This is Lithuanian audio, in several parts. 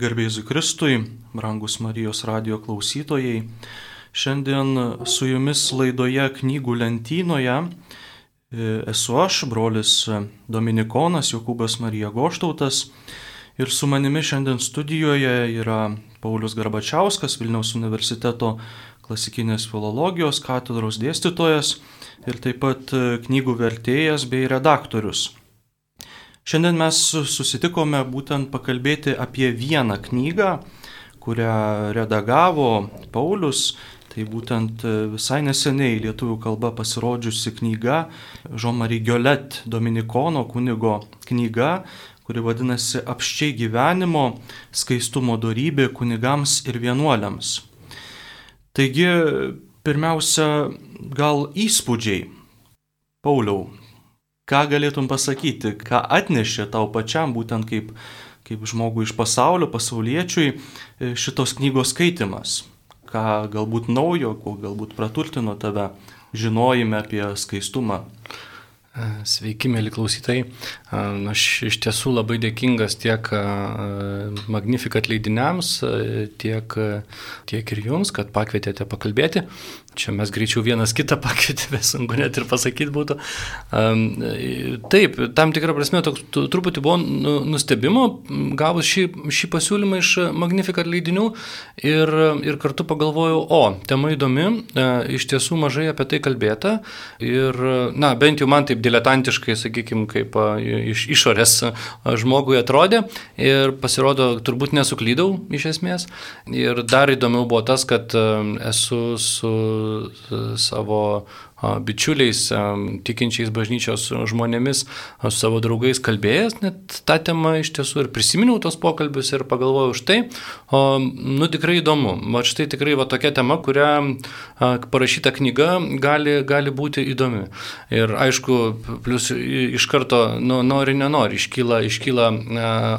Garbėsiu Kristui, brangus Marijos radio klausytojai. Šiandien su jumis laidoje knygų lentynoje e, esu aš, brolis Dominikonas Jokūbas Marija Goštautas. Ir su manimi šiandien studijoje yra Paulius Garbačiauskas, Vilniaus universiteto klasikinės filologijos katedros dėstytojas ir taip pat knygų vertėjas bei redaktorius. Šiandien mes susitikome būtent pakalbėti apie vieną knygą, kurią redagavo Paulius. Tai būtent visai neseniai lietuvių kalba pasirodžiusi knyga Jean-Marie Giolet Dominikono kunigo knyga, kuri vadinasi Apščiai gyvenimo skaistumo darybė kunigams ir vienuoliams. Taigi, pirmiausia, gal įspūdžiai. Pauliau, ką galėtum pasakyti, ką atnešė tau pačiam būtent kaip, kaip žmogui iš pasaulio, pasauliečiui e, šitos knygos skaitimas, ką galbūt naujo, ko galbūt praturtino tave žinojime apie skaistumą. Sveiki, mėly klausytojai. Aš iš tiesų labai dėkingas tiek Magnificat leidiniams, tiek, tiek ir jums, kad pakvietėte pakalbėti. Čia mes greičiau vienas kitą pakvietėme, sunku net ir pasakyti būtų. Taip, tam tikrą prasme toks truputį buvo nu, nustebimo, gavus šį, šį pasiūlymą iš Magnificat leidinių ir, ir kartu pagalvojau, o, tema įdomi, iš tiesų mažai apie tai kalbėta ir, na, bent jau man taip diletantiškai, sakykime, kaip iš išorės žmogui atrodė ir pasirodo, turbūt nesuklydau iš esmės. Ir dar įdomiau buvo tas, kad esu su savo bičiuliais, tikinčiais bažnyčios žmonėmis, su savo draugais kalbėjęs net tą temą iš tiesų ir prisiminiau tos pokalbius ir pagalvojau už tai, o, nu tikrai įdomu. Va štai tikrai va tokia tema, kurią parašyta knyga gali, gali būti įdomi. Ir aišku, plus iš karto, nu, nori, nenori, iškyla, iškyla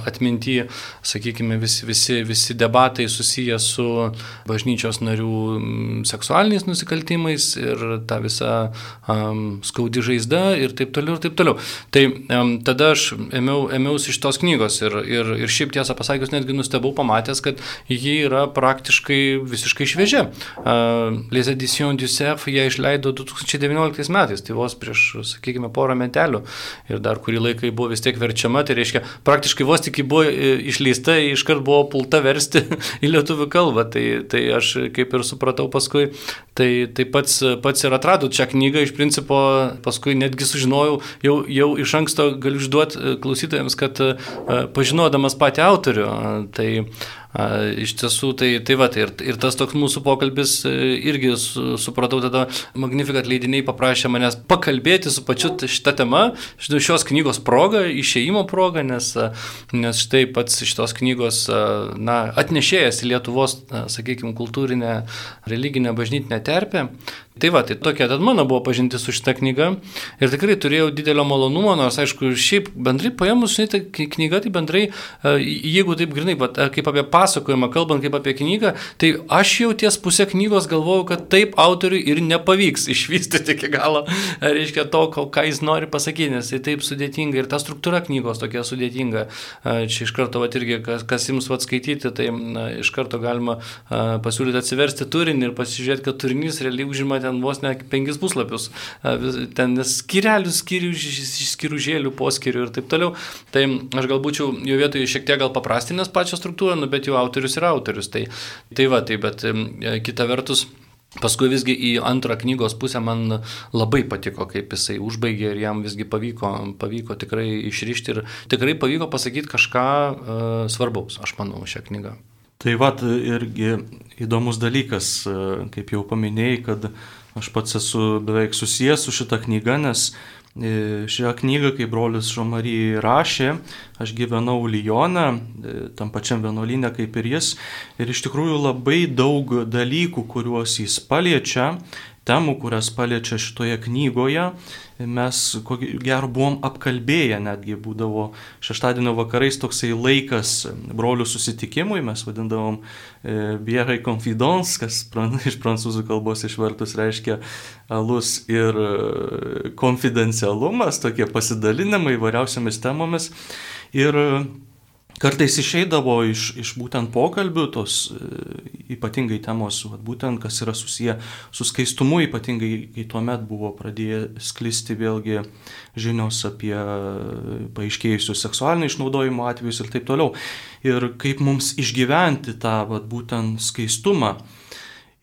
atminti, sakykime, visi, visi, visi debatai susiję su bažnyčios narių seksualiniais nusikaltimais ir ta visa um, skaudi žaizda ir taip toliau, ir taip toliau. Tai um, tada aš ėmiau, ėmiausi iš tos knygos ir, ir, ir šiaip tiesą pasakius netgi nustebau pamatęs, kad ji yra praktiškai visiškai šviežia. Uh, Les Editions du Sef ją išleido 2019 metais, tai vos prieš, sakykime, porą metelių ir dar kurį laiką buvo vis tiek verčiama, tai reiškia, praktiškai vos tik ji buvo e, išleista, iškart buvo pulta versti į lietuvių kalbą, tai, tai aš kaip ir supratau paskui, tai, tai pats, pats ir atradau čia šią knygą iš principo paskui netgi sužinojau, jau, jau iš anksto galiu išduoti e, klausytojams, kad e, pažinodamas patį autorių, tai Iš tiesų, tai, tai va, tai ir, ir tas toks mūsų pokalbis e, irgi su, supratau tada, Magnificat leidiniai paprašė manęs pakalbėti su pačiu šitą temą, šios knygos proga, išėjimo proga, nes, nes štai pats šitos knygos na, atnešėjas į Lietuvos, sakykime, kultūrinę, religinę, bažnytinę terpę. Tai va, tai tokia tad mano buvo pažinti su šitą knygą ir tikrai turėjau didelio malonumo, nors aišku, šiaip bendrai paėmus, žinai, ta knyga, tai bendrai, jeigu taip grinai, kaip apie pasakojimą, kalbant kaip apie knygą, tai aš jau ties pusę knygos galvojau, kad taip autoriui ir nepavyks išvystyti iki galo, reiškia to, ką jis nori pasakyti, nes tai taip sudėtinga ir ta struktūra knygos tokia sudėtinga. Čia iš karto, va, irgi, kas, kas jums va skaityti, tai na, iš karto galima pasiūlyti atsiversti turinį ir pasižiūrėti, kad turinys realiai užima ten vos ne penkis puslapius. Ten skirelių, skirių, skiružėlių, poskirių ir taip toliau. Tai aš galbūt jau jo vietoje šiek tiek gal paprastinęs pačią struktūrą, nu, bet jau autorius yra autorius. Tai, tai va, tai bet kita vertus. Paskui visgi į antrą knygos pusę man labai patiko, kaip jisai užbaigė ir jam visgi pavyko, pavyko tikrai išrišti ir tikrai pavyko pasakyti kažką uh, svarbaus, aš manau, šią knygą. Tai va, irgi įdomus dalykas, e, kaip jau paminėjai, kad aš pats esu beveik susijęs su šita knyga, nes E, šią knygą, kai brolis Žomary rašė, aš gyvenau Lyjoną, e, tam pačiam vienuolynė kaip ir jis, ir iš tikrųjų labai daug dalykų, kuriuos jis paliečia, temų, kurias paliečia šitoje knygoje, mes ko gero buvom apkalbėję, netgi būdavo šeštadienio vakarais toksai laikas brolių susitikimui, mes vadindavom e, Bierai Confidence, kas pran, iš prancūzų kalbos išvertus reiškia alus ir e, konfidencialumas, tokie pasidalinimai įvairiausiamis temomis. Ir kartais išeidavo iš, iš būtent pokalbių, tos e, ypatingai temos, vat, būtent kas yra susiję su skaistumu, ypatingai kai tuo met buvo pradėję sklisti vėlgi žinios apie paaiškėjusius seksualinio išnaudojimo atvejus ir taip toliau. Ir kaip mums išgyventi tą vat, būtent skaistumą.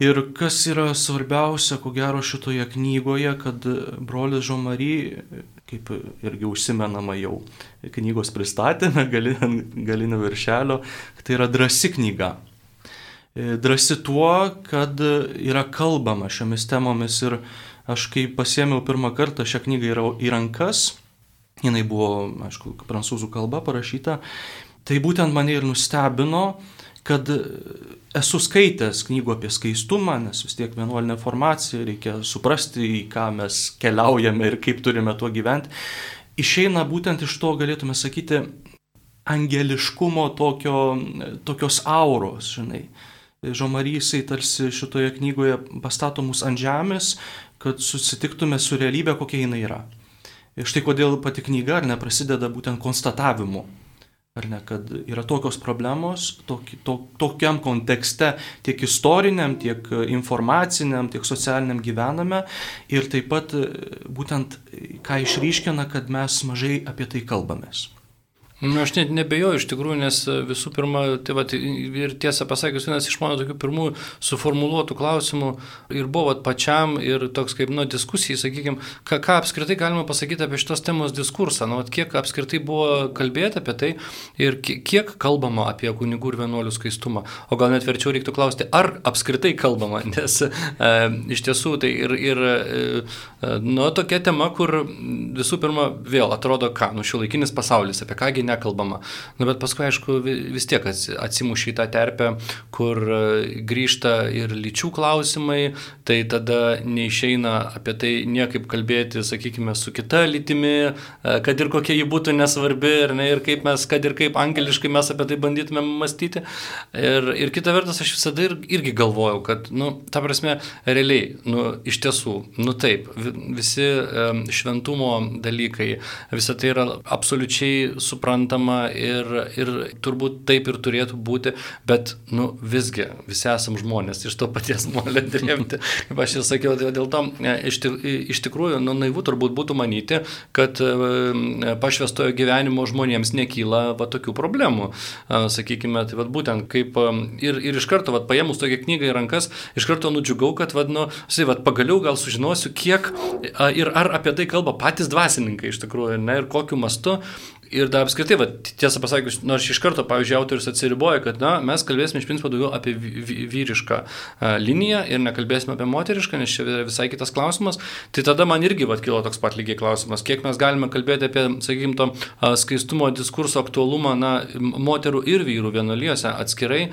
Ir kas yra svarbiausia, ko gero, šitoje knygoje, kad brolis Žomary kaip irgi užsimenama jau knygos pristatėme, galinio viršelio, tai yra drasi knyga. Drasi tuo, kad yra kalbama šiomis temomis ir aš kai pasėmiau pirmą kartą šią knygą į rankas, jinai buvo, aišku, prancūzų kalba parašyta, tai būtent mane ir nustebino, kad esu skaitęs knygų apie skaistumą, nes vis tiek vienuolinė formacija, reikia suprasti, į ką mes keliaujame ir kaip turime tuo gyventi. Išeina būtent iš to, galėtume sakyti, angeliškumo tokio, tokios auros, žinai. Žomarysai tarsi šitoje knygoje pastato mus ant žemės, kad susitiktume su realybė, kokia jinai yra. Ir štai kodėl pati knyga ar neprasideda būtent konstatavimu Ar ne, kad yra tokios problemos, toki, to, tokiam kontekste, tiek istoriniam, tiek informaciniam, tiek socialiniam gyvename ir taip pat būtent ką išryškina, kad mes mažai apie tai kalbamės. Nu, aš net nebejoju iš tikrųjų, nes visų pirma, tai va, ir tiesą pasakius, vienas iš mano tokių pirmų suformuoluotų klausimų ir buvo vat, pačiam ir toks kaip, nu, diskusijai, sakykime, ką, ką apskritai galima pasakyti apie šitos temos diskursą, nu, vat, kiek apskritai buvo kalbėti apie tai ir kiek kalbama apie kunigų ir vienuolių skaistumą. O gal net verčiau reiktų klausti, ar apskritai kalbama, nes e, iš tiesų tai ir, ir e, nu, tokia tema, kur visų pirma vėl atrodo, ką, nu, šiuolaikinis pasaulis, apie kągi nekalbama. Nu, bet paskui, aišku, vis tiek atsimuši į tą terpę, kur e, grįžta ir lyčių klausimai, tai tada neišeina apie tai niekaip kalbėti, sakykime, su kita lytimi, e, kad ir kokia ji būtų nesvarbi, ir, ne, ir kaip mes, kad ir kaip angeliškai mes apie tai bandytume mąstyti. Ir, ir kita vertus, aš visada ir, irgi galvojau, kad, nu, ta prasme, realiai, nu, iš tiesų, nu taip, visi um, šventumo dalykai, visa tai yra absoliučiai suprantama suprantama ir, ir turbūt taip ir turėtų būti, bet, nu, visgi, visi esam žmonės, iš to paties molio drėmti. Kaip aš jau sakiau, tai dėl to e, iš, iš tikrųjų, nu, naivu turbūt būtų manyti, kad e, pašvestojo gyvenimo žmonėms nekyla va, tokių problemų. Sakykime, tai va, būtent kaip e, ir, ir iš karto, va, paėmus tokią knygą į rankas, iš karto nudžiugau, kad, va, nu, sai, va, pagaliau gal sužinosiu, kiek ir ar apie tai kalba patys dvasininkai iš tikrųjų, ne, ir kokiu mastu Ir dar apskritai, va, tiesą pasakius, nors iš karto, pavyzdžiui, autorius atsiriboja, kad na, mes kalbėsime iš principo daugiau apie vyrišką liniją ir nekalbėsime apie moterišką, nes čia visai kitas klausimas. Tai tada man irgi va, kilo toks pat lygiai klausimas, kiek mes galime kalbėti apie, sakykime, to skaistumo diskurso aktualumą na, moterų ir vyrų vienuolijose atskirai.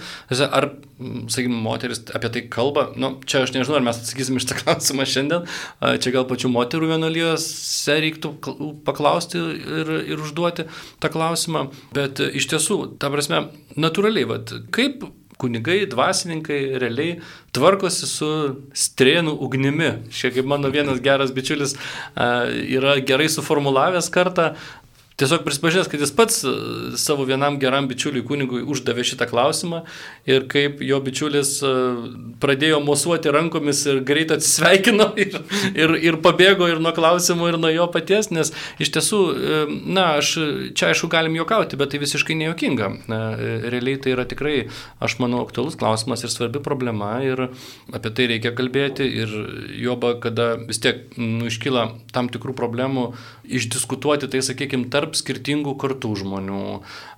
Ar, sakykime, moteris apie tai kalba, nu, čia aš nežinau, ar mes atsakysim iš tą klausimą šiandien, čia gal pačių moterų vienuolijose reiktų paklausti ir, ir užduoti tą klausimą, bet iš tiesų, ta prasme, natūraliai, vat, kaip kunigai, dvasininkai realiai tvarkosi su strėnų ugnimi. Šiek kaip mano vienas geras bičiulis yra gerai suformulavęs kartą, tiesiog prisipažinęs, kad jis pats e, savo vienam geram bičiuliui kunigui uždavė šitą klausimą ir kaip jo bičiulis e, pradėjo mosuoti rankomis ir greit atsisveikino ir, ir, ir pabėgo ir nuo klausimų, ir nuo jo paties, nes iš tiesų, e, na, aš čia aišku galim juokauti, bet tai visiškai nejuokinga. Realiai tai yra tikrai, aš manau, aktualus klausimas ir svarbi problema ir apie tai reikia kalbėti ir joba, kada vis tiek nu, iškyla tam tikrų problemų, išdiskutuoti tai, sakykime, tarp skirtingų kartų žmonių.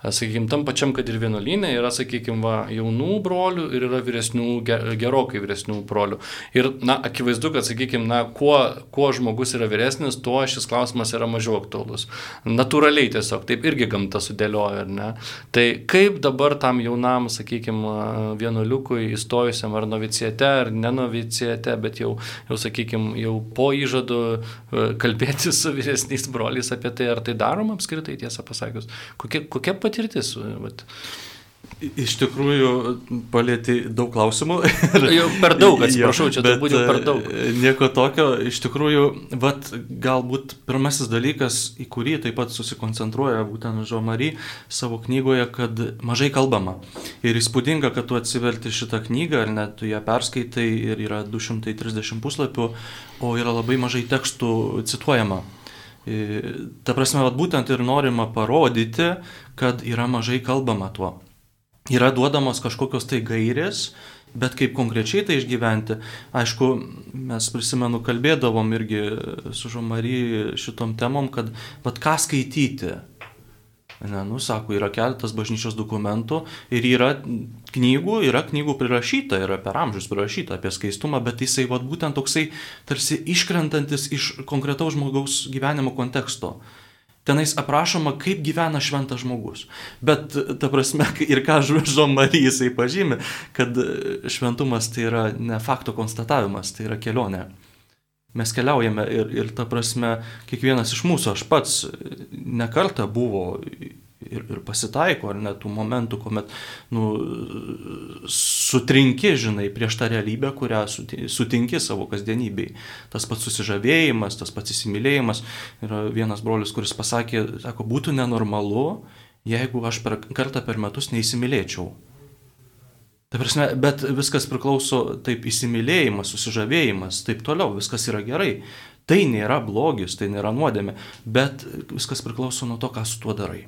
Sakykime, tam pačiam, kad ir vienuolynė yra, sakykime, va, jaunų brolių ir yra vyresnių, gerokai vyresnių brolių. Ir, na, akivaizdu, kad, sakykime, na, kuo, kuo žmogus yra vyresnis, tuo šis klausimas yra mažiau aktuolus. Natūraliai tiesiog, taip irgi gamta sudėlioja, ar ne? Tai kaip dabar tam jaunam, sakykime, vienuoliukui įstojusiam ar novicijate, ar nenovicijate, bet jau, jau sakykime, jau po įžadu kalbėti su vyresniais broliais apie tai, ar tai daroma apskritai, tiesą pasakius. Kokia, kokia patirtis? Vat. Iš tikrųjų, palėti daug klausimų. jau per daug, atsiprašau, čia turbūt jau per daug. E, nieko tokio, iš tikrųjų, vat, galbūt pirmasis dalykas, į kurį taip pat susikoncentruoja būtent Žomary savo knygoje, kad mažai kalbama. Ir įspūdinga, kad tu atsiverti šitą knygą, ar net tu ją perskaitai ir yra 230 puslapių, o yra labai mažai tekstų cituojama. E, ta prasme, vat, būtent ir norima parodyti, kad yra mažai kalbama tuo yra duodamos kažkokios tai gairės, bet kaip konkrečiai tai išgyventi, aišku, mes prisimenu, kalbėdavom irgi su Žomary šitom temom, kad vad ką skaityti. Ne, nu, sako, yra keletas bažnyčios dokumentų ir yra knygų, yra knygų prirašyta, yra per amžius prirašyta apie skaistumą, bet jisai vad būtent toksai tarsi iškrentantis iš konkretaus žmogaus gyvenimo konteksto tenais aprašoma, kaip gyvena šventas žmogus. Bet, ta prasme, ir ką Žužo Marija jisai pažymė, kad šventumas tai yra ne fakto konstatavimas, tai yra kelionė. Mes keliaujame ir, ir ta prasme, kiekvienas iš mūsų, aš pats nekarta buvo ir, ir pasitaiko, ar net tų momentų, kuomet nu, sutrinki, žinai, prieš tą realybę, kurią sutinki savo kasdienybei. Tas pats susižavėjimas, tas pats įsimylėjimas. Yra vienas brolius, kuris pasakė, sako, būtų nenormalu, jeigu aš per kartą per metus neįsimylėčiau. Ta prasme, bet viskas priklauso taip įsimylėjimas, susižavėjimas, taip toliau, viskas yra gerai. Tai nėra blogis, tai nėra nuodėmė, bet viskas priklauso nuo to, ką su tuo darai.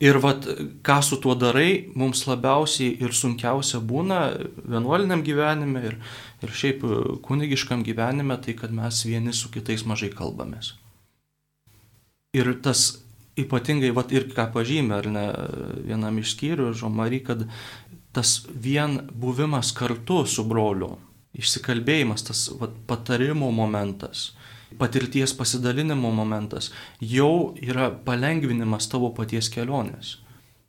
Ir vat, ką su tuo darai, mums labiausiai ir sunkiausia būna vienuoliniam gyvenime ir, ir šiaip kunigiškam gyvenime, tai kad mes vieni su kitais mažai kalbamės. Ir tas ypatingai, vat, ir ką pažymė, ar ne, vienam iš skyrių, Žomary, kad tas vien buvimas kartu su broliu, išsikalbėjimas, tas vat, patarimo momentas, patirties pasidalinimo momentas jau yra palengvinimas tavo paties kelionės.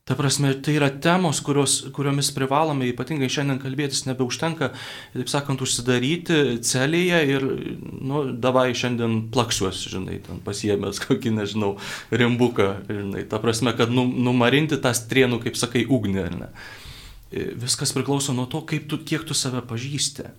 Ta prasme, tai yra temos, kurios, kuriomis privalome ypatingai šiandien kalbėtis, nebeužtenka, taip sakant, užsidaryti celėje ir, nu, davai šiandien plaksuos, žinai, ten pasiemęs kokį, nežinau, rimbuką, žinai, ta prasme, kad nu, numarinti tą strienų, kaip sakai, ugnį, ar ne. Viskas priklauso nuo to, tu, kiek tu save pažįsti.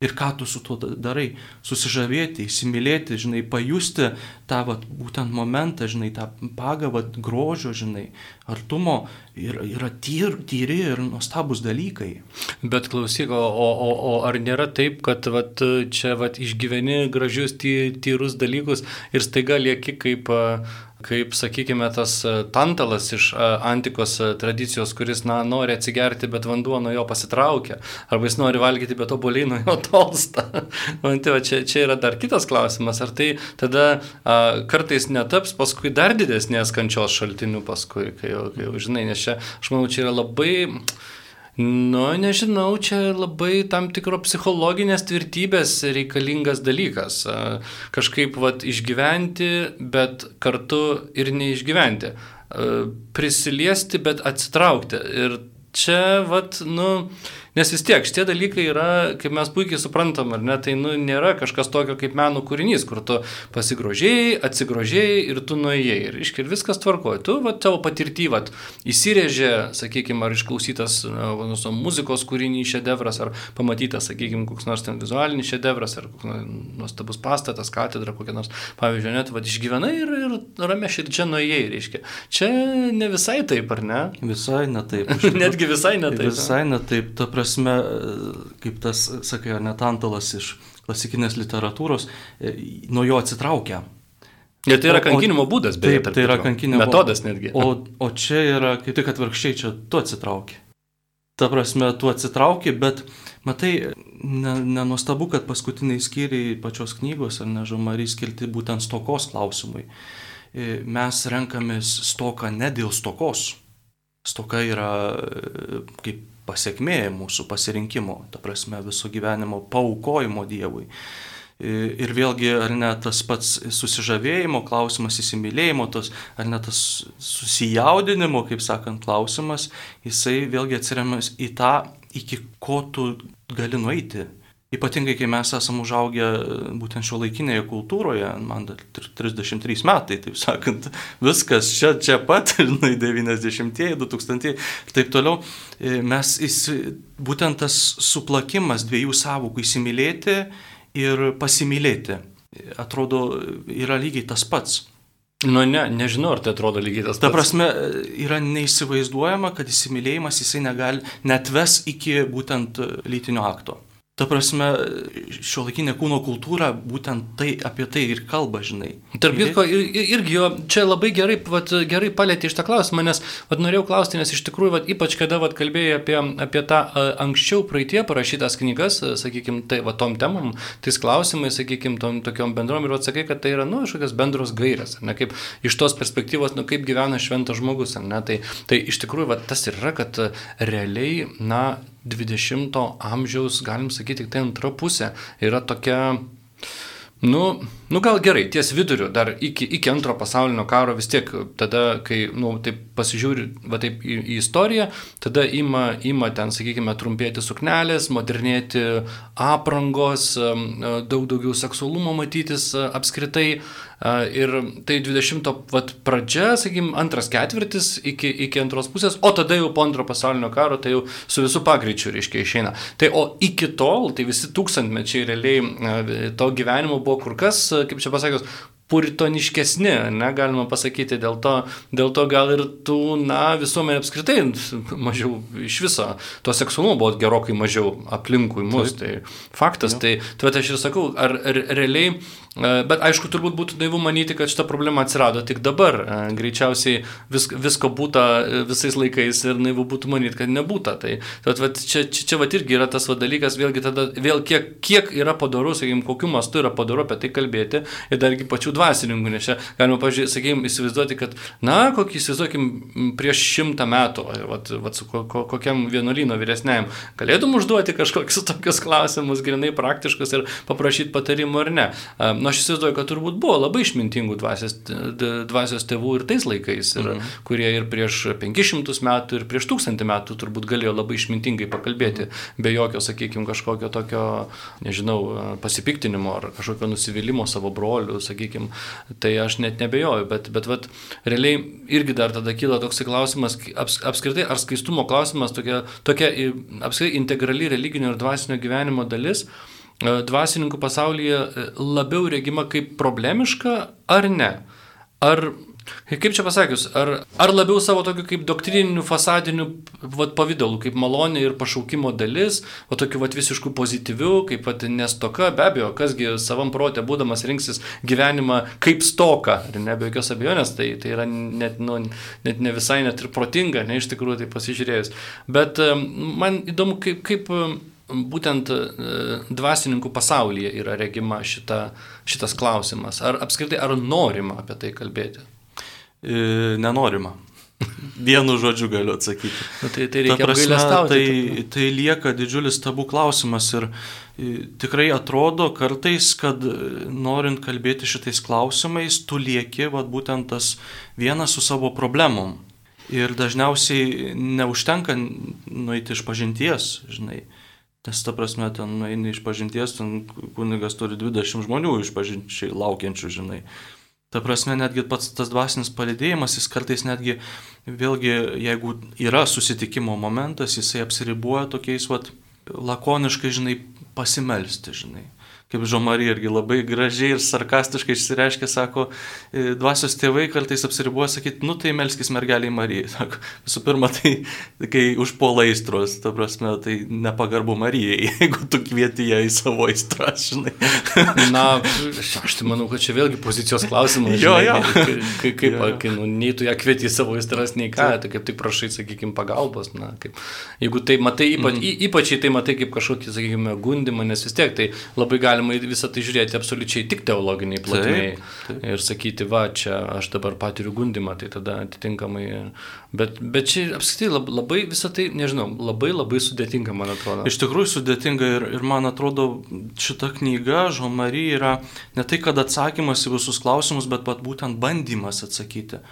Ir ką tu su tuo darai? Susižavėti, įsimylėti, žinai, pajusti tą vat, būtent momentą, žinai, tą pagavą grožio, žinai, artumo ir, yra tyr, tyri ir nuostabus dalykai. Bet klausyk, o, o, o ar nėra taip, kad vat, čia vat, išgyveni gražius, ty, tyrus dalykus ir staiga lieki kaip kaip, sakykime, tas e, tantalas iš e, antikos e, tradicijos, kuris, na, nori atsigerti, bet vanduo nuo jo pasitraukia, arba jis nori valgyti, bet oboliai nuo jo tolsta. Man tai, čia, čia yra dar kitas klausimas, ar tai tada a, kartais netaps paskui dar didesnės kančios šaltinių paskui, kai jau, kai jau žinai, nes čia, aš manau, čia yra labai Nu, nežinau, čia labai tam tikro psichologinės tvirtybės reikalingas dalykas. Kažkaip vat išgyventi, bet kartu ir neišgyventi. Prisiliesti, bet atsitraukti. Ir čia, vat, nu, Nes vis tiek šitie dalykai yra, kaip mes puikiai suprantam, ar ne, tai nu, nėra kažkas tokio kaip meno kūrinys, kur tu pasigrožėjai, atsigrožėjai ir tu nuėjai. Ir, iškir, viskas tvarkoja. Tu va, tavo patirtyvą įsirėžė, sakykime, ar išklausytas nu, muzikos kūrinys šedevras, ar pamatytas, sakykime, koks nors ten vizualinis šedevras, ar koks nuostabus pastatas, katedra, kokia nors, pavyzdžiui, net va, išgyvenai ir, ir ramė širdžia nuėjai, reiškia. Čia ne visai taip, ar ne? Visai ne taip. Netgi visai ne taip. Visai ne taip. Ta prasme, kaip tas, sakai, net Antalas iš klasikinės literatūros, e, nuo jo atsitraukia. Ir tai yra kankinimo būdas, beje. Taip, tai yra kankinimo metodas netgi. O, o čia yra kaip tik atvirkščiai, čia tu atsitrauki. Ta prasme, tu atsitrauki, bet matai, nenuostabu, ne kad paskutiniai skyriai pačios knygos, ar nežomary skirti būtent stokos klausimui. E, mes renkamės stoką ne dėl stokos. Stoka yra kaip pasiekmė mūsų pasirinkimo, ta prasme viso gyvenimo paukojimo Dievui. Ir vėlgi, ar ne tas pats susižavėjimo klausimas, įsimylėjimo, tas, ar ne tas susijaudinimo, kaip sakant, klausimas, jisai vėlgi atsiriamas į tą, iki ko tu gali nueiti, Ypatingai, kai mes esame užaugę būtent šio laikinėje kultūroje, man 33 metai, taip sakant, viskas čia, čia pat, žinai, 90-ieji, 2000-ieji ir taip toliau, e, mes įsi, būtent tas suplakimas dviejų savokų įsimylėti ir pasimylėti, atrodo, yra lygiai tas pats. Nu ne, nežinau, ar tai atrodo lygiai tas pats. Ta prasme, yra neįsivaizduojama, kad įsimylėjimas jisai negali net ves iki būtent lytinio akto. Ta prasme, šio laikinė kūno kultūra būtent tai, apie tai ir kalba, žinai. Tarp kitko, ir, irgi jo čia labai gerai, vat, gerai palėtė iš tą klausimą, nes vat, norėjau klausti, nes iš tikrųjų, vat, ypač kada vat, kalbėjai apie, apie tą anksčiau praeitie parašytas knygas, sakykime, tai va tom temom, tais klausimais, sakykime, tom tokiom bendrom ir atsakai, kad tai yra, nu, kažkokios bendros gairės, ne kaip iš tos perspektyvos, nu, kaip gyvena šventas žmogus, ne, tai, tai iš tikrųjų, vat, tas ir yra, kad realiai, na, 20 amžiaus, galim sakyti, tik tai antra pusė yra tokia, nu, Nu gal gerai, ties viduriu, dar iki, iki antro pasaulinio karo vis tiek, tada, kai, nu, taip pasižiūri, va taip į, į istoriją, tada ima, ima ten, sakykime, trumpėti suknelės, modernėti aprangos, daug daugiau seksualumo matytis apskritai. Ir tai 20 vat, pradžia, sakykime, antras ketvirtis iki, iki antros pusės, o tada jau po antro pasaulinio karo tai jau su visų pagreičiu, reiškia, išeina. Tai o iki tol, tai visi tūkstantmečiai realiai to gyvenimo buvo kur kas kaip čia pasakius, puritoniškesni, negalima pasakyti, dėl to, dėl to gal ir tų, na, visuomenė apskritai mažiau iš viso, to seksualumo buvo gerokai mažiau aplinkui mus, Taip. tai faktas, ja. tai, tai aš ir sakau, ar, ar realiai bet aišku, turbūt būtų naivu manyti, kad šita problema atsirado tik dabar. E, greičiausiai vis, visko būta e, visais laikais ir naivu būtų manyti, kad nebūta. Tai, tai vat, čia, čia, čia vat irgi yra tas vat, dalykas, vėlgi tada, vėl kiek, kiek yra padaru, sakykime, kokiu mastu yra padaru apie tai kalbėti ir dargi pačių dvasininkų, nes čia galima, sakykime, įsivaizduoti, kad, na, kokį įsivaizduokim, prieš šimtą metų, vat, vat, su ko, ko, kokiam vienuolino vyresniajam, galėtum užduoti kažkokius tokius klausimus, grinai praktiškus ir paprašyti patarimų ar ne. Nu, aš įsivaizduoju, kad turbūt buvo labai išmintingų dvasios, dvasios tėvų ir tais laikais, ir, mhm. kurie ir prieš 500 metų, ir prieš 1000 metų turbūt galėjo labai išmintingai pakalbėti, mhm. be jokio, sakykime, kažkokio tokio, nežinau, pasipiktinimo ar kažkokio nusivylimų savo brolių, sakykime, tai aš net nebejoju, bet, bet vat, realiai irgi dar tada kyla toks klausimas, aps, apskritai, ar skaistumo klausimas tokia, tokia apskritai integrali religinio ir dvasinio gyvenimo dalis, dvasininkų pasaulyje e, labiau regima kaip problemiška ar ne? Ar, kaip čia pasakius, ar, ar labiau savo tokiu kaip doktrininiu fasadiniu vat, pavydalu, kaip malonė ir pašaukimo dalis, o tokiu vat, visiškų pozityvių, kaip vat, nestoka, be abejo, kasgi savam protė būdamas rinksis gyvenimą kaip stoka, ir ne be jokios abejonės, tai, tai yra net, nu, net ne visai net ir protinga, ne iš tikrųjų tai pasižiūrėjus. Bet e, man įdomu, kaip, kaip būtent e, dvasininkų pasaulyje yra regima šita, šitas klausimas. Ar apskritai, ar norima apie tai kalbėti? E, nenorima. Vienu žodžiu galiu atsakyti. Nu, tai, tai reikia apgailestauti. Tai, tai lieka didžiulis tabų klausimas ir e, tikrai atrodo kartais, kad norint kalbėti šitais klausimais, tu lieki vat, būtent tas vienas su savo problemom. Ir dažniausiai neužtenka nueiti iš pažinties, žinai. Nes ta prasme, ten eini iš pažinties, ten kunigas turi 20 žmonių iš pažinčiai laukiančių, žinai. Ta prasme, netgi pats tas dvasinis palidėjimas, jis kartais netgi, vėlgi, jeigu yra susitikimo momentas, jisai apsiribuoja tokiais, vat, lakoniškai, žinai, pasimelsti, žinai kaip Žomarija irgi labai gražiai ir sarkastiškai išsireiškia, sako, e, dvasios tėvai kartais apsiribuoja sakyti, nu tai melskis mergeliai Marijai. Sako, visų pirma, tai kai užpuola aistros, ta prasme, tai nepagarbu Marijai, jeigu tu kvieti ją į savo aistrą, žinai. Na, aš tai manau, kad čia vėlgi pozicijos klausimas. jo, jo. Kaip, kaip jo, jo. Kai, nu, nei tu ją kvieti į savo aistras, nei ką, tai kaip tik prašai, sakykime, pagalbos. Na, kaip, jeigu tai matai, ypač, mm. ypač tai matai kaip kažkokį, sakykime, gundimą, nes vis tiek tai labai gali galima visą tai žiūrėti absoliučiai tik teologiniai plotmiai ir sakyti, va, čia aš dabar patiriu gundimą, tai tada atitinkamai. Bet, bet čia apskritai labai visą tai, nežinau, labai labai sudėtinga, man atrodo. Iš tikrųjų sudėtinga ir, ir man atrodo, šita knyga, Žomary, yra ne tai, kad atsakymas į visus klausimus, bet pat būtent bandymas atsakyti.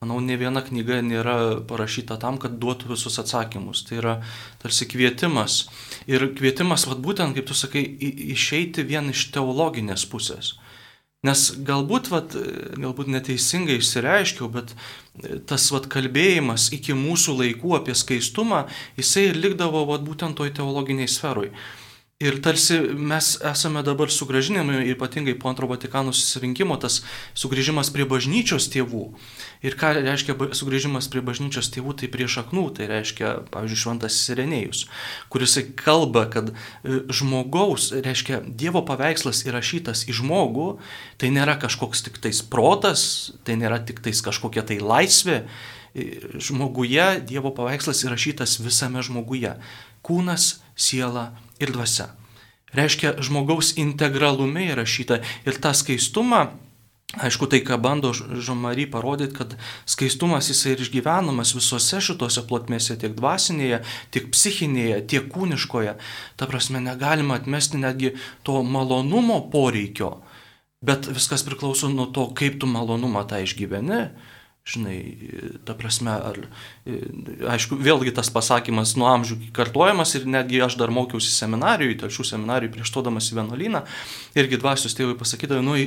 Manau, ne viena knyga nėra parašyta tam, kad duotų visus atsakymus. Tai yra tarsi kvietimas. Ir kvietimas, vad būtent, kaip tu sakai, išeiti vien iš teologinės pusės. Nes galbūt, vat, galbūt neteisingai išsireiškiau, bet tas vat, kalbėjimas iki mūsų laikų apie skaistumą, jisai ir likdavo vat, būtent toj teologiniai sferui. Ir tarsi mes esame dabar sugražinami, ypatingai po antro Vatikano susirinkimo, tas sugrįžimas prie bažnyčios tėvų. Ir ką reiškia sugrįžimas prie bažnyčios tėvų, tai prie šaknų, tai reiškia, pavyzdžiui, šventas Sirenėjus, kuris kalba, kad e, žmogaus, reiškia, Dievo paveikslas įrašytas į žmogų, tai nėra kažkoks tik tais protas, tai nėra tik tais kažkokia tai laisvė. E, žmoguje Dievo paveikslas įrašytas visame žmoguje. Kūnas, siela ir dvasia. Reiškia, žmogaus integralume įrašyta ir tą skaistumą, aišku, tai ką bando Žomary parodyti, kad skaistumas jisai ir išgyvenamas visose šitose plotmėse, tiek dvasinėje, tiek psichinėje, tiek kūniškoje. Ta prasme, negalima atmesti netgi to malonumo poreikio, bet viskas priklauso nuo to, kaip tu malonumą tą išgyveni. Žinai, ta prasme, ar, aišku, vėlgi tas pasakymas nuo amžių kartojamas ir netgi aš dar mokiausi seminarijui, telšių seminarijui prieš todamas į vienuolyną, irgi dvasios tėvai pasakydavo, nu,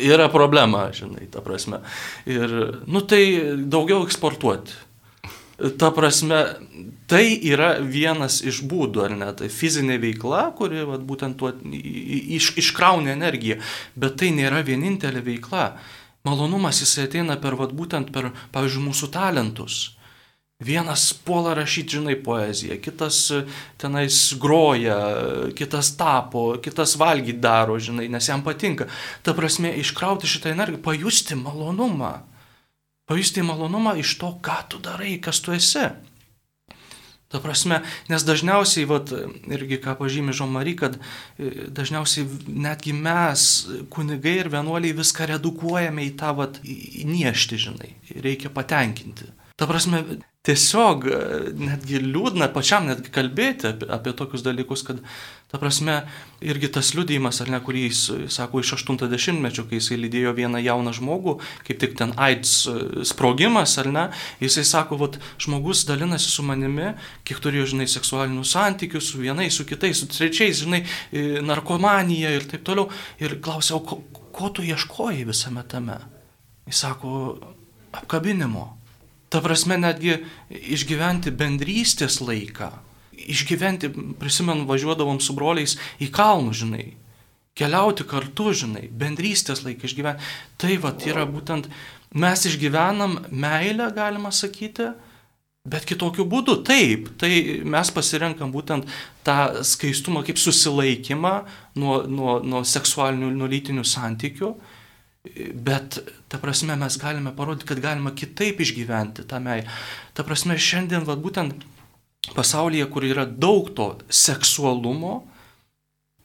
yra problema, žinai, ta prasme. Ir, nu, tai daugiau eksportuoti. Ta prasme, tai yra vienas iš būdų, ar ne, tai fizinė veikla, kuri vat, būtent tuo iš, iškrauna energiją, bet tai nėra vienintelė veikla. Malonumas jisai ateina per, vat, būtent per, pavyzdžiui, mūsų talentus. Vienas puola rašyti, žinai, poeziją, kitas e, tenais groja, kitas tapo, kitas valgyti daro, žinai, nes jam patinka. Ta prasme, iškrauti šitą energiją, pajusti malonumą. Pajusti malonumą iš to, ką tu darai, kas tu esi. Ta prasme, nes dažniausiai, vat, irgi ką pažymė Žomary, kad e, dažniausiai netgi mes, kunigai ir vienuoliai, viską redukuojame į tą vat, niešti, žinai, reikia patenkinti. Ta prasme, tiesiog e, netgi liūdna pačiam netgi kalbėti apie, apie tokius dalykus, kad, ta prasme, irgi tas liūdėjimas, ar ne, kurį jis sako iš 80-mečio, kai jisai lydėjo vieną jauną žmogų, kaip tik ten AIDS e, sprogimas, ar ne, jisai sako, vat, žmogus dalinasi su manimi, kiek turėjo, žinai, seksualinių santykių su vienais, su kitais, su trečiais, žinai, e, narkomanija ir taip toliau. Ir klausiau, ko, ko tu ieškojai visame tame? Jis sako, apkabinimo Ta prasme, netgi išgyventi bendrystės laiką. Išgyventi, prisimenu, važiuodavom su broliais į kalnus, žinai. Keliauti kartu, žinai, bendrystės laiką išgyventi. Tai va, yra būtent, mes išgyvenam meilę, galima sakyti, bet kitokiu būdu. Taip, tai mes pasirenkam būtent tą skaistumą kaip susilaikymą nuo, nuo, nuo seksualinių, nuo lytinių santykių Bet, ta prasme, mes galime parodyti, kad galima kitaip išgyventi tą meilę. Ta prasme, šiandien, va, būtent pasaulyje, kur yra daug to seksualumo,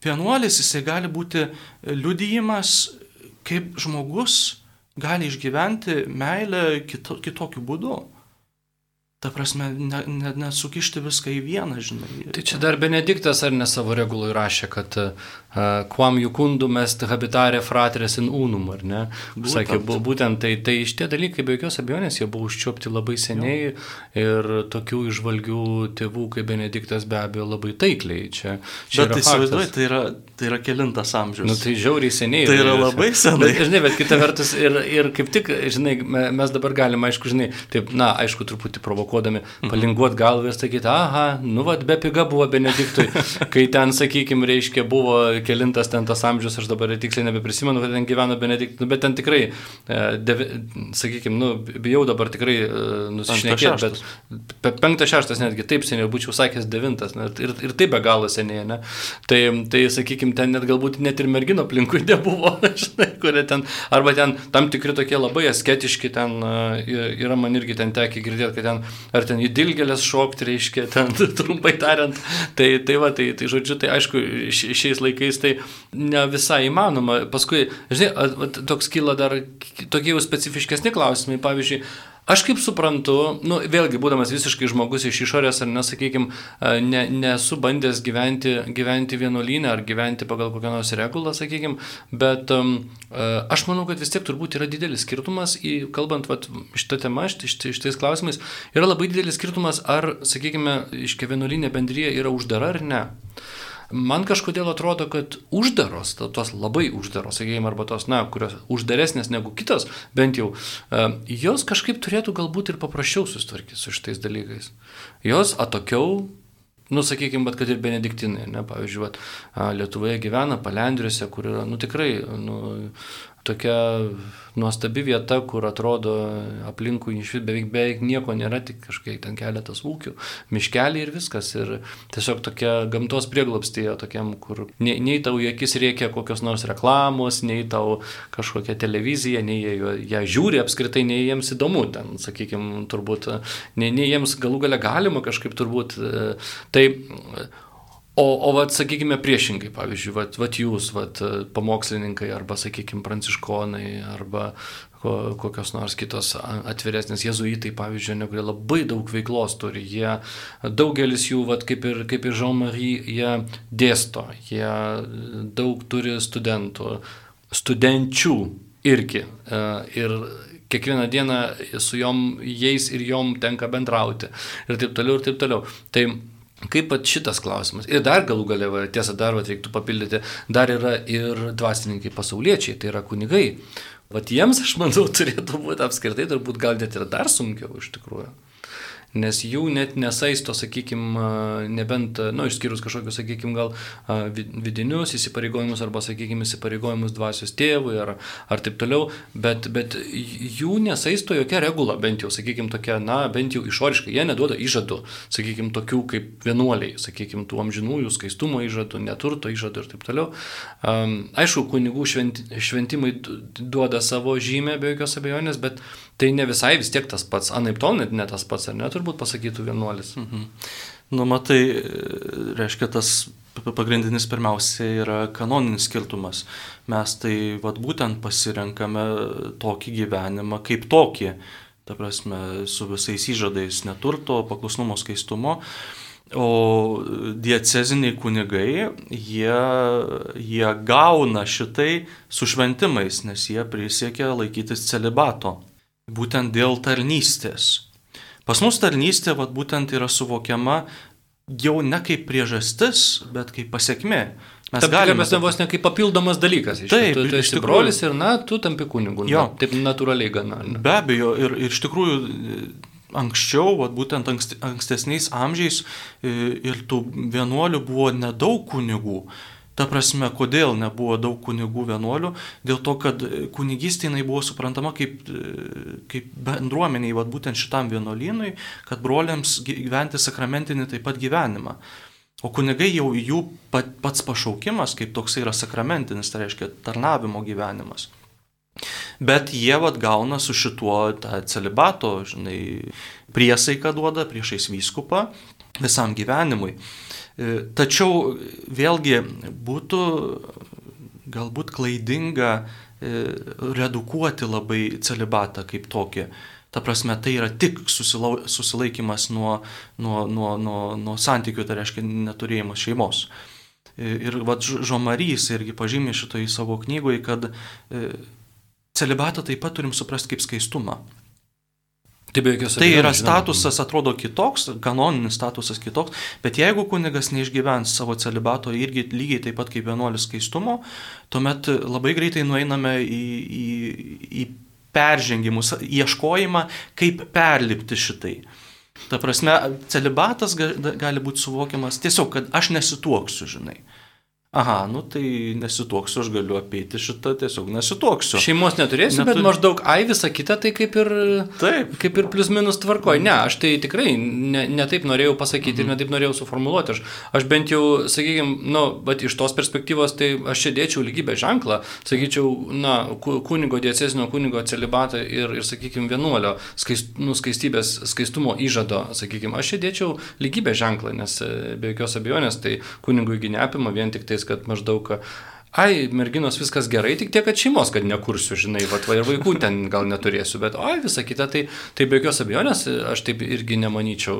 vienuolis jisai gali būti liudijimas, kaip žmogus gali išgyventi meilę kito, kitokiu būdu. Ta prasme, nesukišti ne, ne viską į vieną, žinai. Tai čia dar Benediktas ar ne savo regulai rašė, kad quam jukundum est habitare fratres in unum, ar ne? Būtent. Sakė, būtent tai, tai šitie dalykai be jokios abejonės jie buvo užčiopti labai seniai jo. ir tokių išvalgių tėvų kaip Benediktas be abejo labai taikliai. Čia, čia bet tai įsivaizduoju, tai yra, tai yra kilintas amžius. Nu, tai žiauriai seniai. Tai yra labai senai. Bet, žinai, bet kita vertus ir, ir kaip tik, žinai, mes dabar galime, aišku, žinai, taip, na, aišku, truputį provokuodami, mhm. palinguot galvą ir sakyti, aha, nu, vad, be piga buvo Benediktui, kai ten, sakykime, reiškia, buvo kelintas ten tas amžius, aš dabar tiksliai nebeprisimenu, kad ten gyveno Benediktas, nu, bet ten tikrai, e, devi, sakykime, nu, bijau dabar tikrai e, nusišnekėti, bet penktas, šeštas netgi taip seniai, būčiau sakęs devintas, ne, ir, ir taip be galo seniai, ne. Tai, tai sakykime, ten net galbūt net ir mergino aplinkui nebuvo, žinai, kurie ten, arba ten tam tikri tokie labai asketiški, ten e, yra man irgi ten tekia girdėti, kad ten, ar ten į dilgelės šokti, reiškia, ten trumpai tariant, tai, tai va, tai, tai žodžiu, tai aišku, šiais laikais laikais tai ne visai įmanoma. Paskui, žinai, toks kyla dar tokie jau specifiškesni klausimai. Pavyzdžiui, Aš kaip suprantu, nu, vėlgi, būdamas visiškai žmogus iš išorės, ar nesakykime, ne, nesu bandęs gyventi, gyventi vienuolynę ar gyventi pagal kokią nors regulą, sakykime, bet um, aš manau, kad vis tiek turbūt yra didelis skirtumas, į, kalbant vat, šitą temą, šitais klausimais, yra labai didelis skirtumas, ar, sakykime, iškia vienuolynė bendryje yra uždara ar ne. Man kažkodėl atrodo, kad uždaros, tos labai uždaros, sakykime, arba tos, na, kurios uždaresnės negu kitos, bent jau, e, jos kažkaip turėtų galbūt ir paprasčiau susitvarkyti su šitais dalykais. Jos atokiau, nu, sakykime, bet kad ir benediktinai, ne, pavyzdžiui, vat, Lietuvoje gyvena palendriuose, kur yra, nu, tikrai, nu, tokia nuostabi vieta, kur atrodo aplinkui iš vis beveik, beveik nieko nėra, tik kažkiek ten keletas ūkių, miškeliai ir viskas. Ir tiesiog tokia gamtos prieglapstėje, tokiam, kur nei, nei tau į akis reikia kokios nors reklamos, nei tau kažkokia televizija, nei jie ją žiūri apskritai, nei jiems įdomu ten, sakykime, turbūt, nei, nei jiems galų gale galima kažkaip turbūt. Tai O, o vat, sakykime, priešingai, pavyzdžiui, vat, vat jūs, vat, pamokslininkai, arba, sakykime, pranciškonai, arba kokios nors kitos atviresnės jezuitai, pavyzdžiui, kurie labai daug veiklos turi. Jie, daugelis jų, vat, kaip ir, kaip ir Jean-Marie, jie dėsto, jie daug turi studentų, studenčių irgi. E, ir kiekvieną dieną su jom, jais ir jom tenka bendrauti. Ir taip toliau, ir taip toliau. Tai Kaip pat šitas klausimas. Ir dar galų galę, tiesą dar vat, reiktų papildyti, dar yra ir dvasininkai pasauliečiai, tai yra kunigai. Vat jiems, aš manau, turėtų būti apskritai, turbūt gal net ir dar sunkiau iš tikrųjų nes jų net nesaisto, sakykime, nebent, na, nu, išskyrus kažkokius, sakykime, gal vidinius įsipareigojimus arba, sakykime, įsipareigojimus dvasios tėvui ar, ar taip toliau, bet, bet jų nesaisto jokia regula, bent jau, sakykime, tokia, na, bent jau išoriškai, jie neduoda įžadų, sakykime, tokių kaip vienuoliai, sakykime, tų amžinųjų skaistumo įžadų, neturto įžadų ir taip toliau. Um, aišku, kunigų šventi, šventimai duoda savo žymę be jokios abejonės, bet tai ne visai vis tiek tas pats, anaip tol net ne tas pats, ar ne, turbūt pasakytų vienuolis. Mhm. Nu, matai, reiškia, tas pagrindinis pirmiausia yra kanoninis skirtumas. Mes tai vat, būtent pasirenkame tokį gyvenimą kaip tokį, ta prasme, su visais įžadais neturto, paklusnumo, skaistumo. O dieceziniai kunigai, jie, jie gauna šitai su šventimais, nes jie prisiekia laikytis celibato būtent dėl tarnystės. Pas mus tarnystė vat, būtent yra suvokiama jau ne kaip priežastis, bet kaip pasiekmė. Mes Tam galime mes vos ne kaip papildomas dalykas. Iš taip, tu, tu esi brolis ir, na, tu tampi kunigu. Jo. Na, taip natūraliai gana. Ne? Be abejo, ir, ir iš tikrųjų anksčiau, vat, būtent ankstesniais amžiais ir tų vienuolių buvo nedaug kunigų. Ta prasme, kodėl nebuvo daug kunigų vienuolių? Dėl to, kad kunigystė jinai buvo suprantama kaip, kaip bendruomeniai, vad būtent šitam vienuolynui, kad broliams gyventi sakramentinį taip pat gyvenimą. O kunigai jau jų pat, pats pašaukimas, kaip toks yra sakramentinis, tai reiškia tarnavimo gyvenimas. Bet jie vad gauna su šituo celibato, žinai, priesaiką duoda priešais vyskupą visam gyvenimui. E, tačiau vėlgi būtų galbūt klaidinga e, redukuoti labai celibatą kaip tokį. Ta prasme, tai yra tik susilau, susilaikimas nuo, nuo, nuo, nuo, nuo santykių, tai reiškia neturėjimas šeimos. E, ir Žomarys irgi pažymė šitoj savo knygoje, kad celibatą taip pat turim suprasti kaip skaistumą. Tai, tai yra statusas, atrodo kitoks, kanoninis statusas kitoks, bet jeigu kunigas neišgyvens savo celibato irgi lygiai taip pat kaip vienuolis skaistumo, tuomet labai greitai nueiname į, į, į peržengimus, ieškojimą, kaip perlipti šitai. Ta prasme, celibatas gali būti suvokiamas tiesiog, kad aš nesituoksiu, žinai. Aha, nu tai nesituoksiu, aš galiu apeiti šitą, tiesiog nesituoksiu. Šeimos neturėsiu, Neturi... bet maždaug, ai, visa kita tai kaip ir, taip. kaip ir plus minus tvarkoju. Ne, aš tai tikrai ne, ne taip norėjau pasakyti mhm. ir ne taip norėjau suformuoluoti. Aš, aš bent jau, sakykime, nu, bet iš tos perspektyvos, tai aš čia dėčiau lygybę ženklą, sakyčiau, na, kunigo diecesinio kunigo celibatą ir, ir sakykime, vienuolio skaist, nu, skaistybės, skaistumo įžado, sakykime, aš čia dėčiau lygybę ženklą, nes be jokios abejonės tai kunigui neapima vien tik tai tais, kad maždaug ai, merginos viskas gerai, tik tiek, kad šeimos, kad nekursiu, žinai, va, va ir vaikų ten gal neturėsiu, bet, oi, visa kita, tai, tai be jokios abejonės, aš taip irgi nemanyčiau.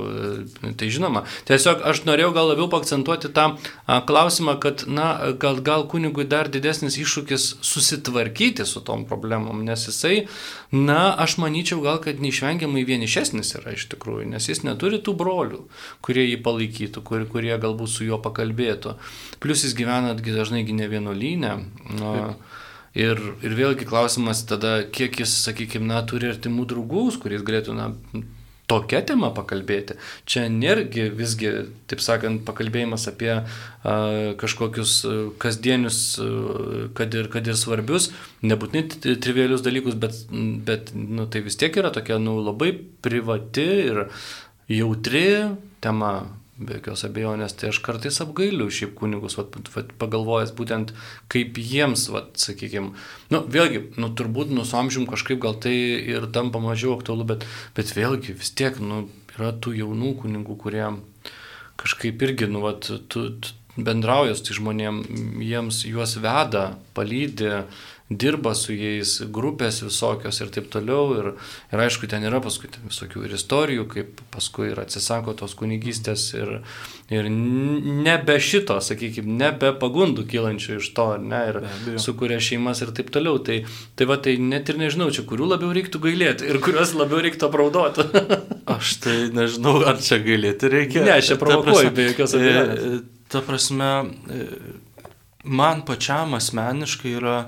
Tai žinoma, tiesiog aš norėjau gal labiau pakcentuoti tą a, klausimą, kad, na, gal, gal kunigui dar didesnis iššūkis susitvarkyti su tom problemom, nes jisai, na, aš manyčiau gal, kad neišvengiamai vienišesnis yra iš tikrųjų, nes jis neturi tų brolių, kurie jį palaikytų, kur, kurie galbūt su juo pakalbėtų. Plus jis gyvena dažnai ne vienuolynę. Nu, ir, ir vėlgi klausimas tada, kiek jis, sakykime, na, turi artimų draugų, kuris galėtų, na, tokia tema pakalbėti. Čia nėrgi visgi, taip sakant, pakalbėjimas apie a, kažkokius kasdienius, kad ir, kad ir svarbius, nebūtinai trivialius dalykus, bet, bet nu, tai vis tiek yra tokia nu, labai privati ir jautri tema be jokios abejonės, tai aš kartais apgailiu šiaip kunigus, vat, vat, pagalvojęs būtent kaip jiems, vat, sakykime, nu, vėlgi, nu, turbūt nu, su amžium kažkaip gal tai ir tampa mažiau aktualu, bet, bet vėlgi vis tiek, nu, yra tų jaunų kunigų, kurie kažkaip irgi, nu, vat, tu, tu bendrauja su tai žmonėm, jiems juos veda, palydė, dirba su jais, grupės visokios ir taip toliau. Ir, ir aišku, ten yra paskui ten visokių ir istorijų, kaip paskui ir atsisako tos kunigystės ir, ir nebe šito, sakykime, nebe pagundų kylančių iš to, ne, ir sukuria šeimas ir taip toliau. Tai, tai va, tai net ir nežinau, čia kurių labiau reiktų gailėti ir kuriuos labiau reiktų apraudoti. Aš tai nežinau, ar čia gailėti reikia. Ne, aš čia provokuoju, be jokios e, abejonės. Ta prasme, e, man pačiam asmeniškai yra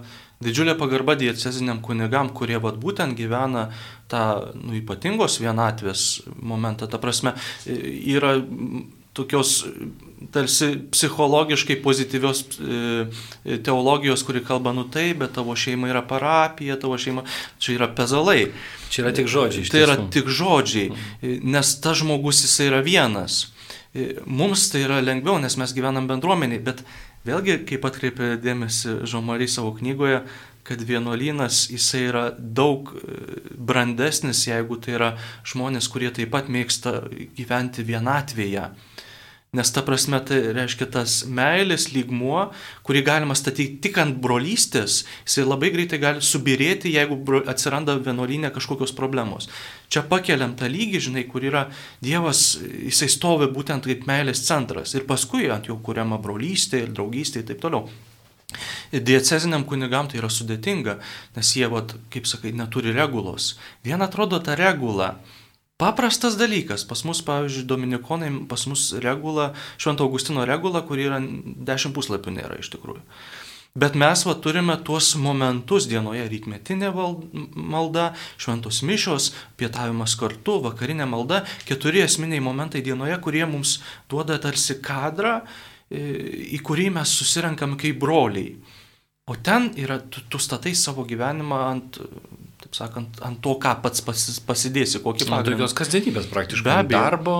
didžiulė pagarba dieceziniam kunigam, kurie vat, būtent gyvena tą nu, ypatingos vienatvės momentą. Ta prasme, yra tokios tarsi psichologiškai pozityvios teologijos, kuri kalba, nu taip, bet tavo šeima yra parapija, tavo šeima, čia yra pezalai. Čia yra tik žodžiai. Tai yra tik žodžiai, nes tas žmogus jisai yra vienas. Mums tai yra lengviau, nes mes gyvenam bendruomeniai, bet Vėlgi, kaip atkreipė dėmesį Žomary savo knygoje, kad vienuolynas jisai yra daug e, brandesnis, jeigu tai yra žmonės, kurie taip pat mėgsta gyventi vienatvėje. Nes ta prasme tai reiškia tas meilės lygmuo, kurį galima statyti tik ant brolystės, jisai labai greitai gali subirėti, jeigu atsiranda vienuolinė kažkokios problemos. Čia pakeliam tą lygį, žinai, kur yra Dievas, jisai stovi būtent kaip meilės centras ir paskui ant jo kuriama brolystė ir draugystė ir taip toliau. Dieceziniam kunigam tai yra sudėtinga, nes jie, vat, kaip sakai, neturi regulos. Viena atrodo ta regula Paprastas dalykas, pas mus, pavyzdžiui, Dominikonai, pas mus regula, Švento Augustino regula, kuri yra dešimt puslapių nėra iš tikrųjų. Bet mes va, turime tuos momentus dienoje - rytmetinė malda, šventos mišios, pietavimas kartu, vakarinė malda - keturi esminiai momentai dienoje, kurie mums duoda tarsi kadrą, į kurį mes susirenkam kaip broliai. O ten yra, tu, tu statai savo gyvenimą ant taip sakant, ant to, ką pats pasidėsi, kokį pagrindą. Tokios kasdienybės praktiškai. Be abejo. Darbo,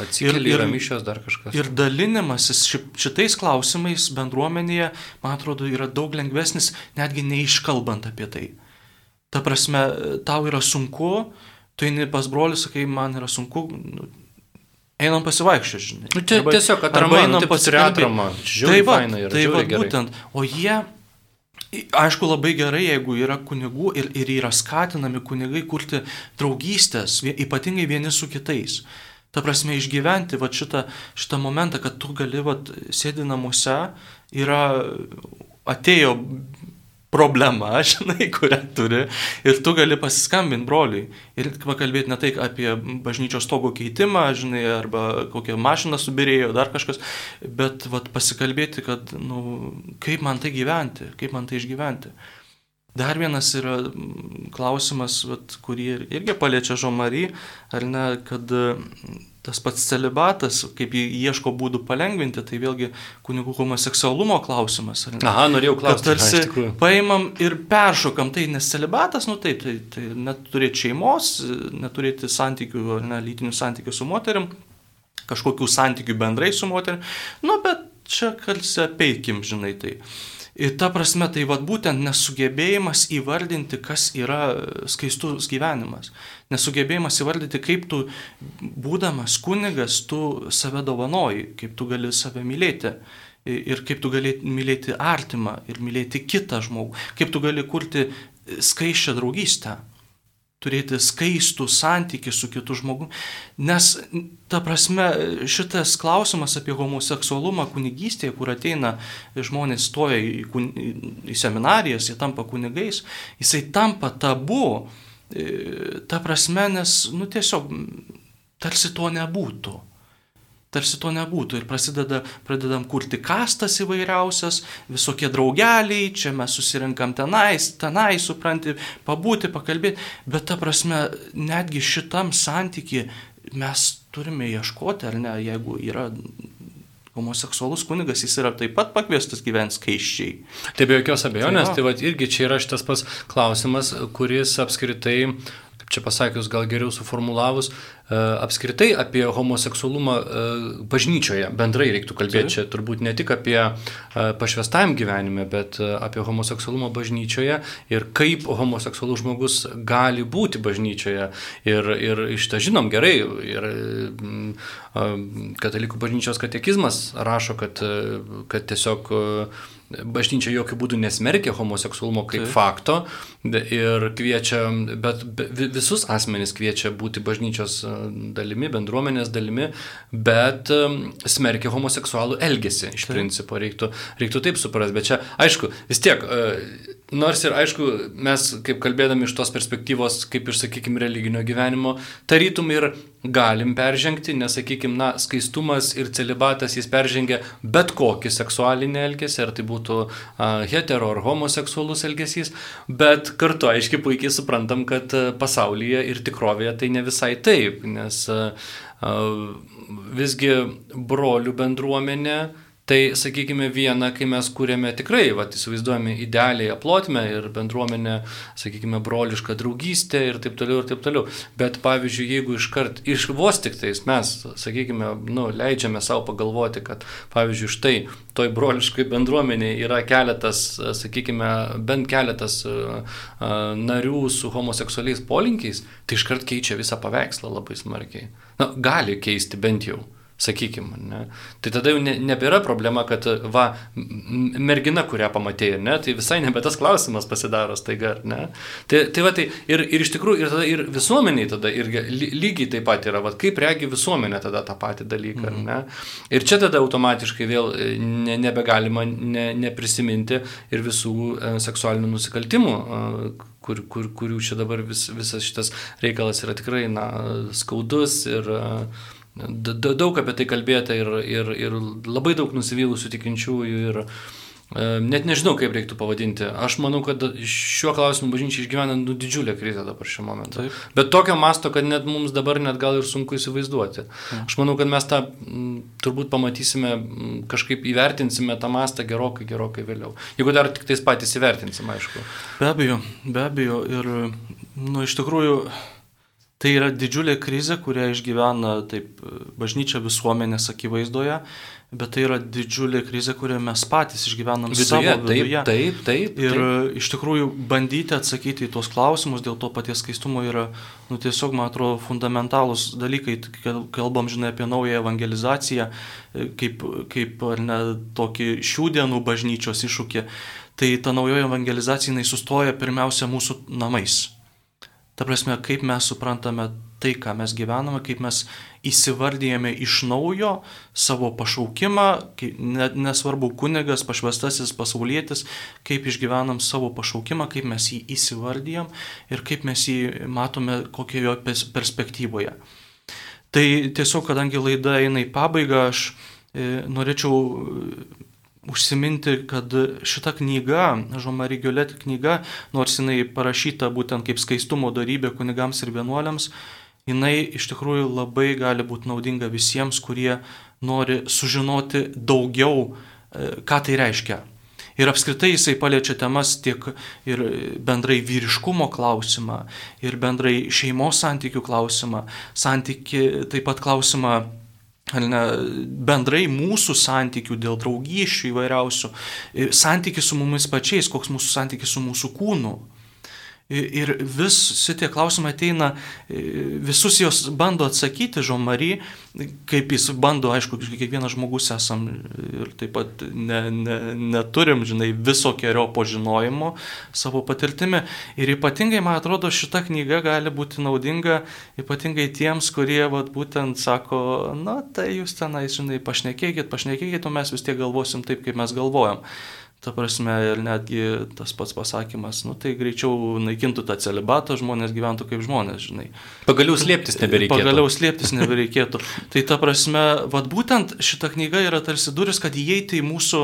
atsikeli ir mišios dar kažkas. Ir dalinimasis šitais klausimais bendruomenėje, man atrodo, yra daug lengvesnis, netgi neiškalbant apie tai. Ta prasme, tau yra sunku, tu eini pas brolius, sakai, man yra sunku, nu, einam pasivaikščioti, žinai. Nu, tai tiesiog atrama, einam pasikalbėti. Tai va, tai va, būtent, o jie Aišku, labai gerai, jeigu yra kunigų ir, ir yra skatinami kunigai kurti draugystės, ypatingai vieni su kitais. Ta prasme, išgyventi va, šitą, šitą momentą, kad tu gali va, sėdi namuose, yra atėjo problema, žinai, kurią turi ir tu gali pasiskambinti broliui ir pakalbėti ne tai apie bažnyčios stogo keitimą, žinai, arba kokią mašiną subirėjo, dar kažkas, bet vat, pasikalbėti, kad, nu, kaip man tai gyventi, kaip man tai išgyventi. Dar vienas yra klausimas, vat, kurį irgi paliečia Žomary, ar ne, kad tas pats celibatas, kaip jį ieško būdų palengvinti, tai vėlgi kunigų homoseksualumo klausimas. Aha, norėjau klausti. Tarsi ha, paimam ir peršokam tai, nes celibatas, nu taip, tai, tai neturėti šeimos, neturėti santykių, ne, lytinių santykių su moterim, kažkokių santykių bendrai su moterim, nu bet čia kalsi apeikim, žinai tai. Ir ta prasme, tai vad būtent nesugebėjimas įvardinti, kas yra skaistus gyvenimas. Nesugebėjimas įvardinti, kaip tu, būdamas kunigas, tu save dovanoji, kaip tu gali save mylėti. ir kaip tu gali mylėti artimą ir mylėti kitą žmogų, kaip tu gali kurti skaiščią draugystę, turėti skaistų santykių su kitu žmogu. Nes, ta prasme, šitas klausimas apie homoseksualumą kunigystėje, kur ateina žmonės stoja į, kun... į seminarijas, jie tampa kunigais, jisai tampa tabu, e, ta prasme, nes, nu tiesiog, tarsi to nebūtų tarsi to nebūtų. Ir prasideda, pradedam kurti kastas įvairiausias, visokie draugeliai, čia mes susirinkam tenais, tenai, supranti, pabūti, pakalbėti, bet ta prasme, netgi šitam santyki mes turime ieškoti, ar ne, jeigu yra homoseksualus kunigas, jis yra taip pat pakviestas gyventi skaiščiai. Tai be jokios abejonės, tai, tai va, irgi čia yra šitas pas klausimas, kuris apskritai kaip čia pasakius, gal geriau suformulavus, e, apskritai apie homoseksualumą e, bažnyčioje bendrai reiktų kalbėti. Čia turbūt ne tik apie e, pašvestajam gyvenime, bet apie homoseksualumą bažnyčioje ir kaip homoseksualus žmogus gali būti bažnyčioje. Ir, ir iš tą žinom gerai. Ir, katalikų bažnyčios katekizmas rašo, kad, kad tiesiog bažnyčia jokių būdų nesmerkia homoseksualumo kaip tai. fakto ir kviečia, bet visus asmenys kviečia būti bažnyčios e, dalimi, bendruomenės dalimi, bet e, smerkia homoseksualų elgesį iš tai. principo, reiktų, reiktų taip suprasti, bet čia aišku, vis tiek e, Nors ir aišku, mes kaip kalbėdami iš tos perspektyvos, kaip iš, sakykime, religinio gyvenimo, tarytum ir galim peržengti, nes, sakykime, na, skaistumas ir celibatas jis peržengia bet kokį seksualinį elgesį, ar tai būtų a, hetero ar homoseksualus elgesys, bet kartu aiškiai puikiai suprantam, kad pasaulyje ir tikrovėje tai ne visai taip, nes a, a, visgi brolių bendruomenė, Tai sakykime viena, kai mes kūrėme tikrai, va, įsivaizduojame idealiai aplotmę ir bendruomenę, sakykime, brolišką draugystę ir taip toliau ir taip toliau. Bet pavyzdžiui, jeigu iškart, iš vos tik tais mes, sakykime, nu, leidžiame savo pagalvoti, kad, pavyzdžiui, štai toj broliškai bendruomeniai yra keletas, sakykime, bent keletas narių su homoseksualiais polinkiais, tai iškart keičia visą paveikslą labai smarkiai. Na, gali keisti bent jau sakykime. Ne? Tai tada jau ne, nebėra problema, kad va, mergina, kurią pamatėjai, ne, tai visai nebe tas klausimas pasidaro staiga, ne. Tai, tai va, tai ir, ir iš tikrųjų, ir, tada, ir visuomeniai tada irgi lygiai taip pat yra, va, kaip regi visuomenė tada tą patį dalyką, mhm. ne. Ir čia tada automatiškai vėl e, ne, nebegalima ne, neprisiminti ir visų e, seksualinių nusikaltimų, e, kur, kur, kurių čia dabar vis, visas šitas reikalas yra tikrai na, skaudus ir uh, Daug apie tai kalbėta ir, ir, ir labai daug nusivylusių tikinčiųjų ir e, net nežinau, kaip reiktų pavadinti. Aš manau, kad šiuo klausimu bažnyčia išgyvena nu, didžiulę krizę dabar šiuo momentu. Taip. Bet tokio masto, kad net mums dabar net gal ir sunku įsivaizduoti. Aš manau, kad mes tą turbūt pamatysime, kažkaip įvertinsime tą mastą gerokai, gerokai vėliau. Jeigu dar tik tais patys įvertinsim, aišku. Be abejo, be abejo. Ir, nu, iš tikrųjų, Tai yra didžiulė krizė, kurią išgyvena taip bažnyčia visuomenės akivaizdoje, bet tai yra didžiulė krizė, kurią mes patys išgyvenam viduje, savo viduje. Taip, taip, taip. Ir taip. iš tikrųjų bandyti atsakyti į tuos klausimus dėl to paties skaistumo yra, nu tiesiog, man atrodo, fundamentalūs dalykai. Kalbam, žinai, apie naują evangelizaciją, kaip, kaip ar ne, tokį šių dienų bažnyčios iššūkį. Tai ta naujoji evangelizacija, jinai sustoja pirmiausia mūsų namais Ta prasme, kaip mes suprantame tai, ką mes gyvename, kaip mes įsivardyjame iš naujo savo pašaukimą, nesvarbu kunigas, pašvestasis, pasaulietis, kaip išgyvenam savo pašaukimą, kaip mes jį įsivardyjam ir kaip mes jį matome kokioje perspektyvoje. Tai tiesiog, kadangi laida eina į pabaigą, aš e, norėčiau užsiminti, kad šita knyga, Žomari Giolet knyga, nors jinai parašyta būtent kaip skaistumo darybė kunigams ir vienuoliams, jinai iš tikrųjų labai gali būti naudinga visiems, kurie nori sužinoti daugiau, e, ką tai reiškia. Ir apskritai jisai paliečia temas tiek ir bendrai vyriškumo klausimą, ir bendrai šeimos santykių klausimą, santyki, taip pat klausimą ne, bendrai mūsų santykių dėl draugysčių įvairiausių, santykis su mumis pačiais, koks mūsų santykis su mūsų kūnu. Ir vis šitie klausimai ateina, visus jos bando atsakyti, Žomary, kaip jis bando, aišku, kiekvienas žmogus esam ir taip pat ne, ne, neturim, žinai, visokiojo požinojimo savo patirtimi. Ir ypatingai, man atrodo, šita knyga gali būti naudinga ypatingai tiems, kurie, vat, būtent sako, na, tai jūs tenai, žinai, pašnekėkit, pašnekėkit, o mes vis tiek galvosim taip, kaip mes galvojam. Ta prasme, ir netgi tas pats pasakymas, nu tai greičiau naikintų tą celibatą, žmonės gyventų kaip žmonės, žinai. Pagaliau slėptis nebereikėtų. Pagaliau slėptis nebereikėtų. tai ta prasme, vad būtent šita knyga yra tarsi duris, kad įeiti į mūsų,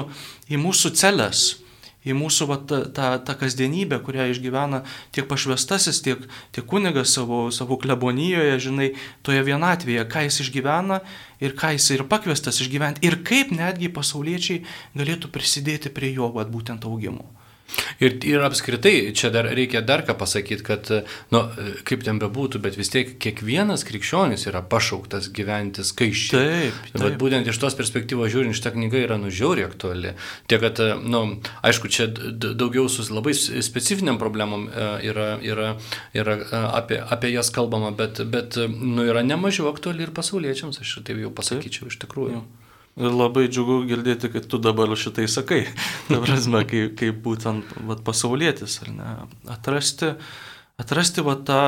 į mūsų celės į mūsų va, tą, tą, tą kasdienybę, kurią išgyvena tiek pašvestasis, tiek, tiek kunigas savo, savo klebonijoje, žinai, toje vienatvėje, ką jis išgyvena ir ką jis ir pakviestas išgyventi ir kaip netgi pasauliečiai galėtų prisidėti prie jo va, būtent augimo. Ir, ir apskritai, čia dar reikia dar ką pasakyti, kad, nu, kaip ten bebūtų, bet vis tiek kiekvienas krikščionis yra pašauktas gyventi skaičiai. Taip. taip. Bet būtent iš tos perspektyvos žiūrint, šitą knygą yra nužiauriai aktuali. Tiek, kad, nu, aišku, čia daugiau su labai specifiniam problemom e, yra, yra, yra e, apie, apie jas kalbama, bet, bet nu, yra nemažiau aktuali ir pasauliečiams, aš taip jau pasakyčiau, iš tikrųjų. Jau. Labai džiugu girdėti, kad tu dabar šitai sakai. Ta prasme, kaip, kaip būtent vat, pasaulietis, ar ne? Atrasti, atrasti vat, tą,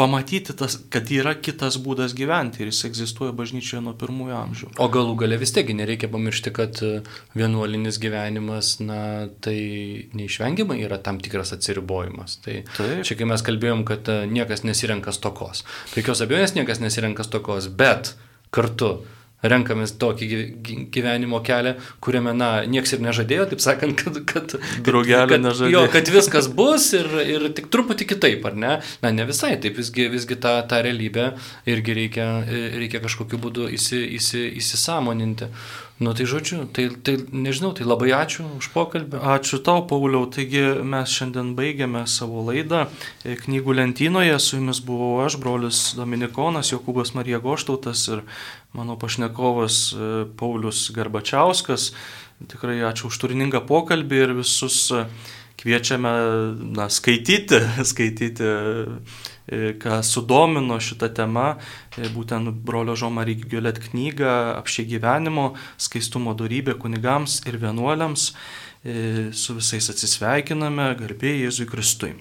pamatyti, tas, kad yra kitas būdas gyventi ir jis egzistuoja bažnyčioje nuo pirmųjų amžių. O galų gale vis tiek nereikia pamiršti, kad vienuolinis gyvenimas, na, tai neišvengiamai yra tam tikras atsiribojimas. Tai Taip. čia kai mes kalbėjom, kad niekas nesirenka stokos. Jokios abejonės niekas nesirenka stokos, bet kartu renkamės tokį gyvenimo kelią, kuriame, na, nieks ir nežadėjo, taip sakant, kad, kad, Draugelė nežadėjo. Jo, kad viskas bus ir, ir tik truputį kitaip, ar ne? Na, ne visai, taip visgi, visgi tą, tą realybę irgi reikia, reikia kažkokiu būdu įsi, įsi, įsisamoninti. Nu tai žodžiu, tai, tai nežinau, tai labai ačiū už pokalbį. Ačiū tau, Pauliau. Taigi mes šiandien baigiame savo laidą knygų lentynoje. Su jumis buvau aš, brolius Dominikonas, Jokūbas Marija Goštautas ir mano pašnekovas Paulius Garbačiauskas. Tikrai ačiū už turiningą pokalbį ir visus kviečiame na, skaityti, skaityti E, ką sudomino šitą temą, e, būtent brolio Žomary Giolet knygą apšie gyvenimo, skaistumo darybė kunigams ir vienuoliams. E, su visais atsisveikiname, garbėjai Jėzui Kristui.